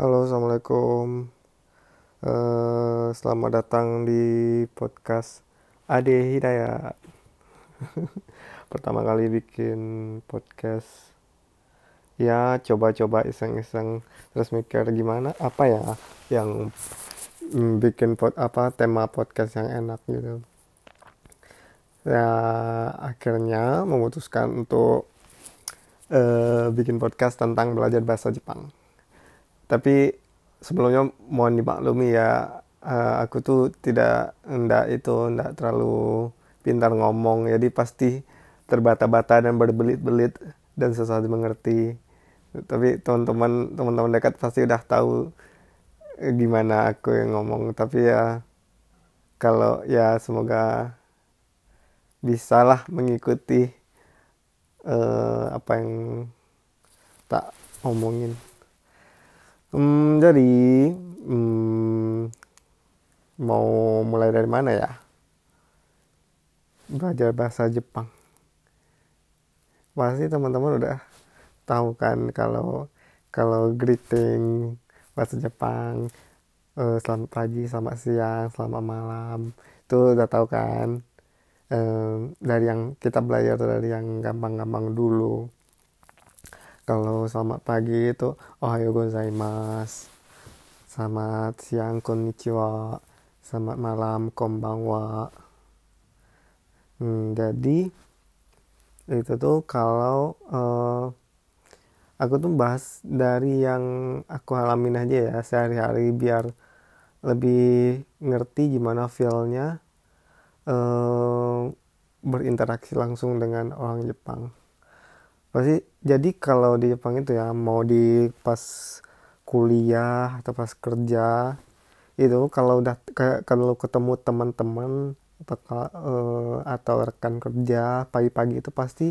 Halo, assalamualaikum. Eh, selamat datang di podcast Ade Hidayat. Pertama kali bikin podcast. Ya, coba-coba iseng-iseng terus mikir gimana apa ya yang bikin pod apa tema podcast yang enak gitu. Ya, akhirnya memutuskan untuk eh, bikin podcast tentang belajar bahasa Jepang tapi sebelumnya mohon dimaklumi ya eh, aku tuh tidak ndak itu ndak terlalu pintar ngomong. Jadi pasti terbata-bata dan berbelit-belit dan susah dimengerti tapi teman-teman teman-teman dekat pasti udah tahu eh, gimana aku yang ngomong. Tapi ya kalau ya semoga bisalah mengikuti eh, apa yang tak omongin Hmm, jadi hmm, mau mulai dari mana ya? Belajar bahasa Jepang. Pasti teman-teman udah tahu kan kalau kalau greeting bahasa Jepang eh, selamat pagi, selamat siang, selamat malam itu udah tahu kan? Eh, dari yang kita belajar dari yang gampang-gampang dulu. Kalau selamat pagi itu ohayo gozaimasu. Selamat siang konnichiwa. Selamat malam konbanwa. Hmm, jadi itu tuh kalau eh, aku tuh bahas dari yang aku alamin aja ya sehari-hari biar lebih ngerti gimana feelnya eh, berinteraksi langsung dengan orang Jepang pasti jadi kalau di Jepang itu ya mau di pas kuliah atau pas kerja itu kalau udah kalau ketemu teman-teman atau eh, atau rekan kerja pagi-pagi itu pasti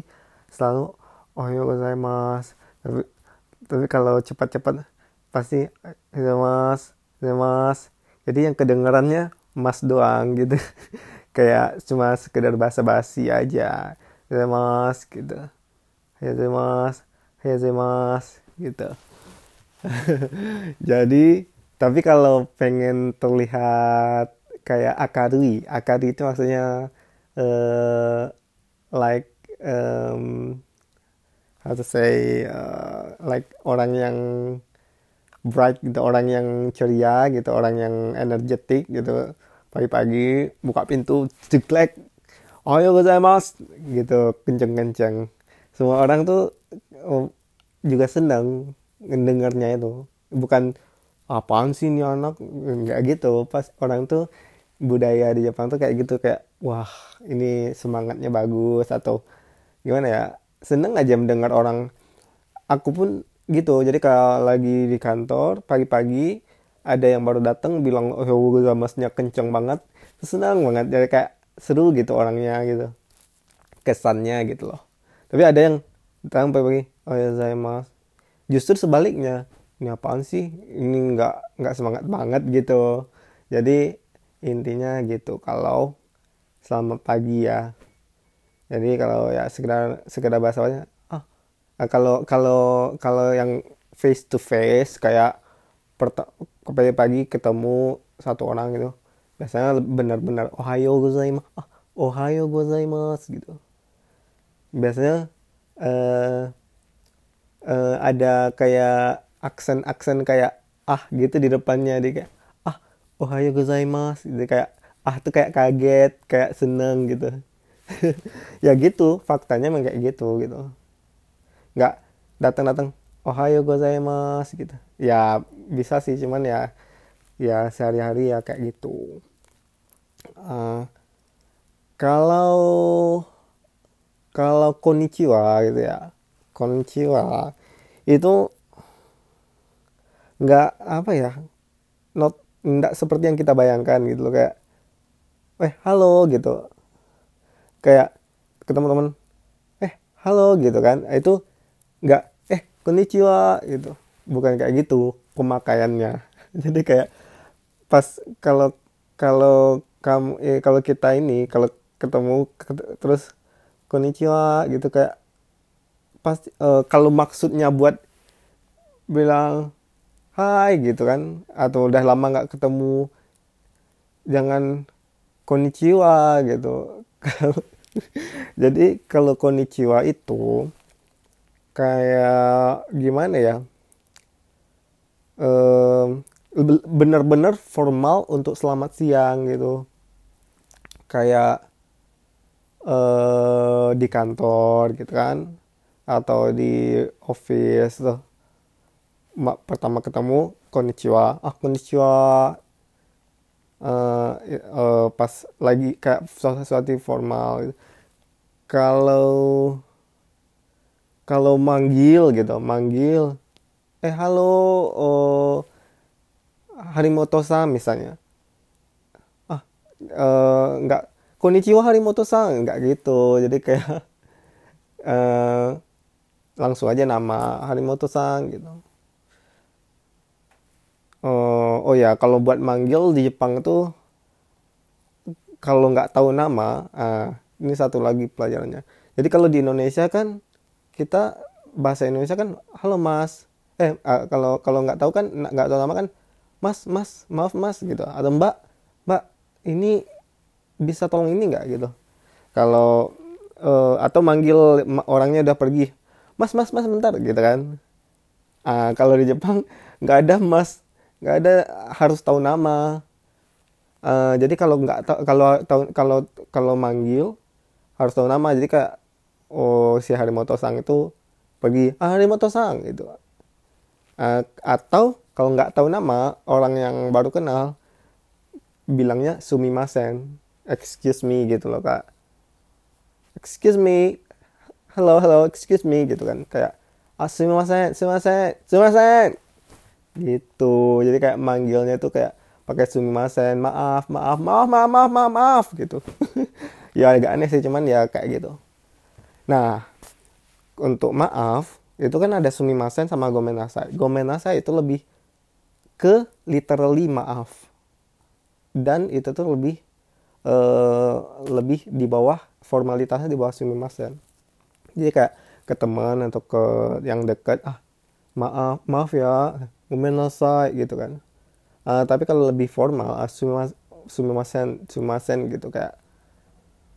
selalu ohayo gozaimasu tapi tapi kalau cepat-cepat pasti mas mas. Jadi yang kedengarannya mas doang gitu. Kayak cuma sekedar basa-basi aja mas gitu mas mas gitu. Jadi tapi kalau pengen terlihat kayak akarui akarui itu maksudnya uh, like um, how to say uh, like orang yang bright gitu orang yang ceria gitu orang yang energetik gitu. Pagi-pagi buka pintu ceklek oyo gozaimasu gitu kenceng-kenceng semua orang tuh oh, juga senang mendengarnya itu. Bukan apaan sih ini anak? Nggak gitu. Pas orang tuh budaya di Jepang tuh kayak gitu kayak wah ini semangatnya bagus atau gimana ya. Seneng aja mendengar orang. Aku pun gitu. Jadi kalau lagi di kantor pagi-pagi ada yang baru datang bilang oh masnya kenceng banget. Senang banget. Jadi kayak seru gitu orangnya gitu. Kesannya gitu loh tapi ada yang datang pagi oh ya saya mas. Justru sebaliknya ini apaan sih? Ini nggak nggak semangat banget gitu. Jadi intinya gitu kalau selamat pagi ya. Jadi kalau ya sekedar sekedar bahasanya ah kalau kalau kalau yang face to face kayak pagi-pagi ketemu satu orang gitu biasanya benar-benar ohayo gozaimasu ah, ohayo gozaimasu gitu biasanya uh, uh, ada kayak aksen-aksen kayak ah gitu di depannya. Dia kayak ah ohayo gozaimasu gitu kayak ah tuh kayak kaget kayak seneng gitu. Ya gitu faktanya emang kayak gitu gitu. Nggak datang-datang ohayo gozaimasu gitu. Ya bisa sih cuman ya ya sehari-hari ya kayak gitu. Uh, kalau kalau konnichiwa gitu ya. Konnichiwa. Itu nggak apa ya not nggak seperti yang kita bayangkan gitu loh. Kayak eh halo gitu. Kayak ketemu teman eh halo gitu kan. Itu nggak eh konnichiwa gitu. Bukan kayak gitu pemakaiannya. Jadi kayak pas kalau kalau kamu eh, kalau kita ini kalau ketemu terus konnichiwa gitu kayak pasti uh, kalau maksudnya buat bilang hai gitu kan atau udah lama nggak ketemu jangan konnichiwa gitu. Jadi kalau konnichiwa itu kayak gimana ya um, benar-benar formal untuk selamat siang gitu. Kayak uh, di kantor gitu kan atau di office tuh. Pertama ketemu konnichiwa. Ah konnichiwa. Uh, uh, pas lagi kayak sesuatu formal gitu. kalau kalau manggil gitu manggil eh halo oh, Harimoto-san misalnya. Ah uh, nggak konnichiwa Harimoto-san. Nggak gitu. Jadi kayak uh, langsung aja nama Harimoto-san gitu. Uh, oh ya kalau buat manggil di Jepang tuh kalau nggak tahu nama uh, ini satu lagi pelajarannya. Jadi kalau di Indonesia kan kita bahasa Indonesia kan halo mas. Eh uh, kalau kalau nggak tahu kan nggak tahu nama kan mas mas maaf mas gitu. Atau mbak mbak ini bisa tolong ini nggak gitu? Kalau uh, atau manggil orangnya udah pergi mas mas mas bentar gitu kan. Uh, kalau di Jepang nggak ada mas nggak ada harus tahu nama. Uh, jadi kalau nggak tahu kalau tahu kalau kalau manggil harus tahu nama. Jadi kayak oh si Harimoto Sang itu pergi. Ah Harimoto Sang gitu. Uh, atau kalau nggak tahu nama orang yang baru kenal bilangnya sumimasen excuse me gitu loh kak. Excuse me. Hello hello excuse me gitu kan. Kayak ah sumimasen sumimasen sumimasen gitu. Jadi kayak manggilnya tuh kayak pakai sumimasen maaf maaf maaf maaf maaf maaf, maaf gitu. Ya agak aneh sih cuman ya kayak gitu. Nah untuk maaf itu kan ada sumimasen sama gomenasai gomenasai itu lebih ke literally maaf. Dan itu tuh lebih uh, lebih di bawah formalitasnya di bawah sumimasen jadi kayak ke teman atau ke yang dekat ah maaf maaf ya gomenasai gitu kan. Uh, tapi kalau lebih formal uh, sumimasen sumimasen gitu kayak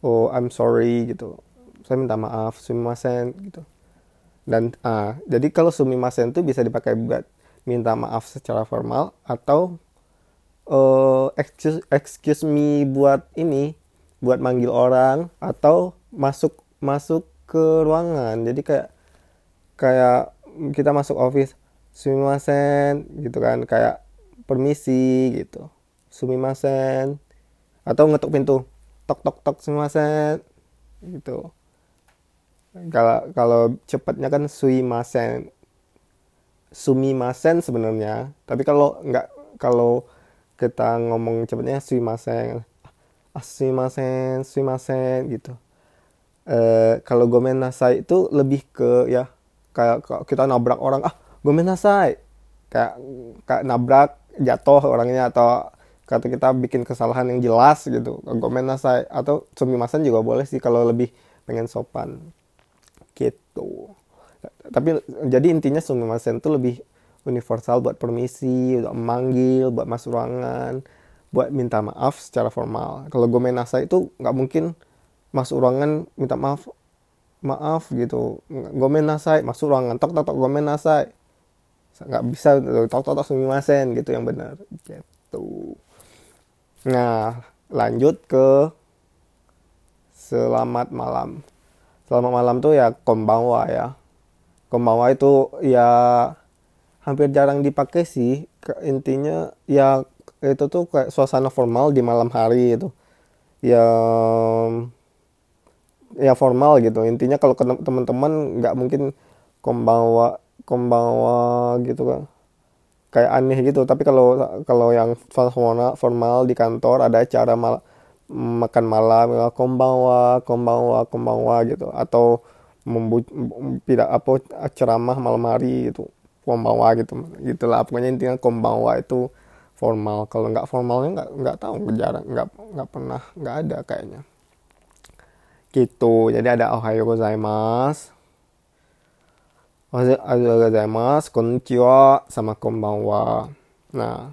oh I'm sorry gitu. Saya minta maaf sumimasen gitu. Dan uh, jadi kalau sumimasen itu bisa dipakai buat minta maaf secara formal atau uh, excuse excuse me buat ini buat manggil orang atau masuk masuk ke ruangan. Jadi kayak kayak kita masuk office sumimasen gitu kan kayak permisi gitu. Sumimasen atau ngetuk pintu tok tok tok sumimasen gitu. Kalau kalau cepatnya kan suimasen. Sumimasen sebenarnya tapi kalau nggak kalau kita ngomong cepatnya sumimasen ah sumimasen gitu. Eh kalau gomen nasai itu lebih ke ya kayak kita nabrak orang ah gomen nasai. Kayak kayak nabrak jatuh orangnya atau kata kita bikin kesalahan yang jelas gitu gomen nasai. Atau sumimasen juga boleh sih kalau lebih pengen sopan. Gitu. Tapi jadi intinya sumimasen itu lebih universal buat permisi, buat memanggil, buat masuk ruangan, buat minta maaf secara formal. Kalau gue main nasa itu nggak mungkin masuk ruangan minta maaf, maaf gitu. Gue main nasa masuk ruangan, tok tok tok gue main nasa nggak bisa tok tok tok sumimasen gitu yang benar gitu. Nah lanjut ke selamat malam. Selamat malam tuh ya kombawa ya Kombawa itu ya hampir jarang dipakai sih. Intinya ya itu tuh kayak suasana formal di malam hari itu. Ya ya formal gitu. Intinya kalau teman-teman nggak mungkin kombawa kombawa gitu kan kayak aneh gitu tapi kalau kalau yang formal formal di kantor ada acara mal makan malam ya kombawa kombawa kombawa gitu atau membu tidak apa ceramah malam hari itu kombawa gitu gitulah pokoknya intinya kombawa itu formal kalau nggak formalnya nggak nggak tahu jarang nggak nggak pernah nggak ada kayaknya gitu jadi ada ohayo gozaimasu Ohayou gozaimasu, konnichiwa, sama konbanwa. Nah,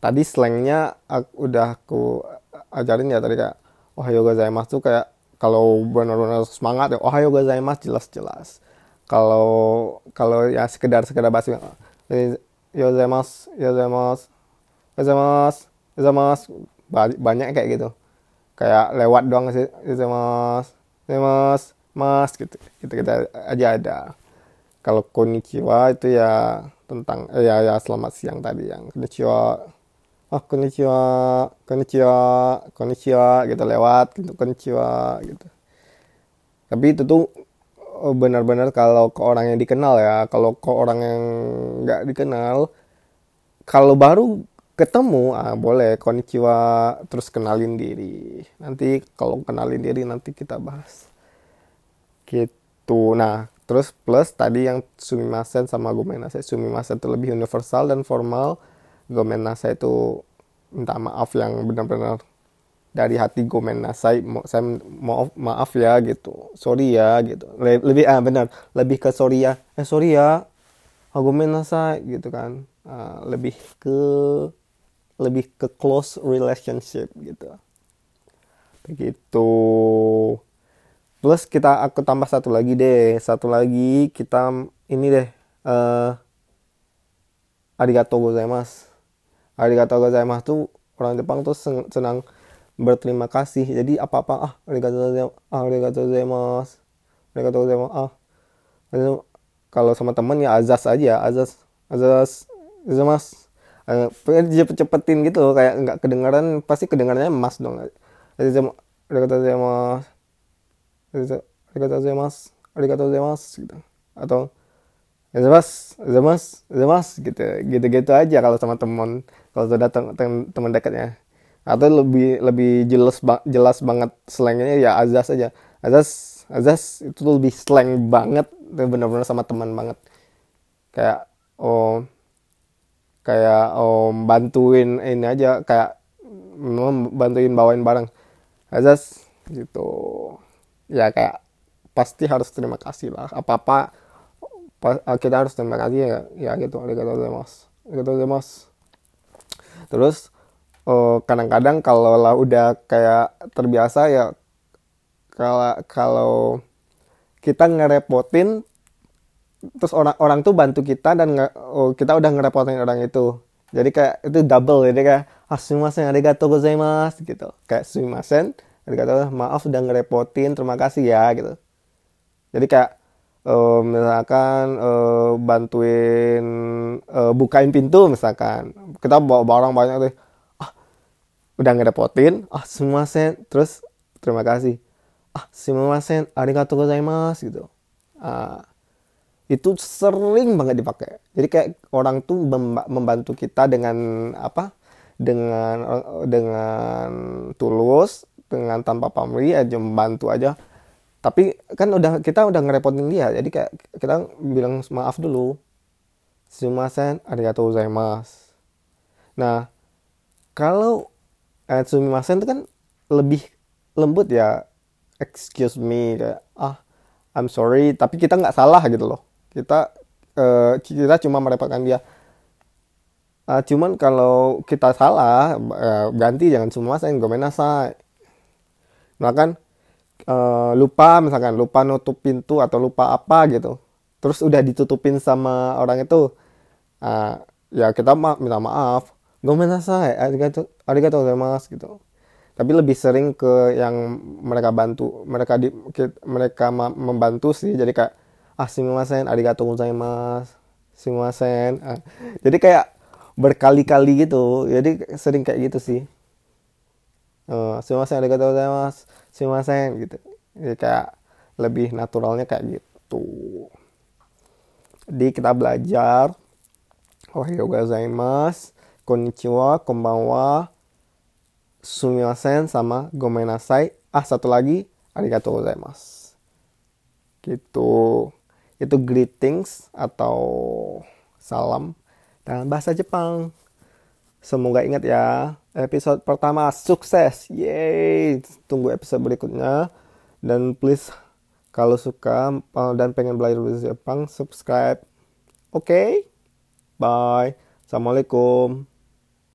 tadi slangnya udah aku ajarin ya tadi kayak Ohayou gozaimasu tuh kayak kalau benar-benar semangat ya Ohayou gozaimasu jelas-jelas. Kalau kalau ya sekedar sekedar basi yozaimasu, yozaimasu, yozaimasu, yozaimasu banyak kayak gitu. Kayak lewat doang sih yozaimasu, yozaimasu, mas gitu. Gitu kita aja ada kalau konnichiwa itu ya tentang eh, ya ya selamat siang tadi yang konnichiwa oh konnichiwa konnichiwa konnichiwa gitu lewat gitu konnichiwa gitu tapi itu tuh benar-benar kalau ke orang yang dikenal ya. Kalau ke orang yang nggak dikenal kalau baru ketemu ah boleh. Konnichiwa terus kenalin diri. Nanti kalau kenalin diri nanti kita bahas. Gitu. Nah Terus plus tadi yang sumimasen sama gomenasai. Sumimasen itu lebih universal dan formal. Gomenasai itu minta maaf yang benar-benar dari hati gomenasai. Saya maaf maaf ya gitu. Sorry ya gitu. Lebih ah benar, lebih ke sorry ya. Eh sorry ya. Oh, gomenasai gitu kan. Uh, lebih ke lebih ke close relationship gitu. Begitu. Plus kita aku tambah satu lagi deh, satu lagi kita ini deh uh, arigato gozaimasu. Arigato gozaimasu tuh orang Jepang tuh senang berterima kasih. Jadi apa-apa ah arigato gozaimasu, ah, arigato gozaimasu. Arigato gozaimasu. Ah. Kalau sama temen ya azas aja, azas azas azas uh, cepet-cepetin gitu kayak nggak kedengaran pasti kedengarannya emas dong. Arigato gozaimasu arigatou gozaimasu arigatou gozaimasu gitu atau Zemas, Zemas, Zemas gitu, gitu-gitu aja kalau sama teman, kalau sudah teman dekatnya. Atau lebih lebih jelas jelas banget slangnya ya azas aja. Azas, azas itu lebih slang banget, benar-benar sama teman banget. Kayak oh kayak oh bantuin ini aja kayak bantuin bawain barang. Azas gitu ya kayak pasti harus terima kasih lah apa apa kita harus terima kasih ya ya gitu arigatou gozaimasu terus kadang kadang-kadang kalau lah udah kayak terbiasa ya kalau kalau kita ngerepotin terus orang orang tuh bantu kita dan nge, oh, kita udah ngerepotin orang itu. Jadi kayak itu double jadi kayak ah sumimasen arigatou gozaimasu gitu. Kayak sumimasen kata maaf udah ngerepotin terima kasih ya gitu. Jadi kayak uh, misalkan uh, bantuin uh, bukain pintu misalkan. Kita bawa barang banyak tuh ah udah ngerepotin ah semua sen. Terus terima kasih. Ah semua sen. Arigatou gozaimasu. Gitu. Ah itu sering banget dipakai. Jadi kayak orang tuh membantu kita dengan apa? Dengan dengan tulus dengan tanpa pamrih aja membantu aja. Tapi kan udah kita udah ngerepotin dia. Jadi kayak kita bilang maaf dulu. Sumimasen arigatou gozaimasu. Nah kalau eh, sumimasen itu kan lebih lembut ya. Excuse me kayak ah I'm sorry. Tapi kita nggak salah gitu loh. Kita uh, kita cuma merepotkan dia. Uh, cuman kalau kita salah uh, ganti jangan sumimasen gomenasai misalkan uh, lupa misalkan lupa nutup pintu atau lupa apa gitu. Terus udah ditutupin sama orang itu. Uh, ya kita ma minta maaf arigato arigato mas gitu tapi lebih sering ke yang mereka bantu mereka di mereka membantu sih. Jadi kayak ah sumimasen arigato gozaimasu sumimasen ah. jadi kayak berkali-kali gitu. Jadi sering kayak gitu sih. Uh, sumimasen arigatou gozaimasu sumimasen gitu. Jadi kayak lebih naturalnya kayak gitu. Jadi kita belajar ohayou gozaimasu konnichiwa konbanwa sumimasen sama gomenasai ah satu lagi arigatou gozaimasu gitu itu greetings atau salam dalam bahasa Jepang semoga ingat ya episode pertama sukses. Yeay. Tunggu episode berikutnya. Dan please kalau suka uh, dan pengen belajar bahasa Jepang subscribe oke okay? bye assalamualaikum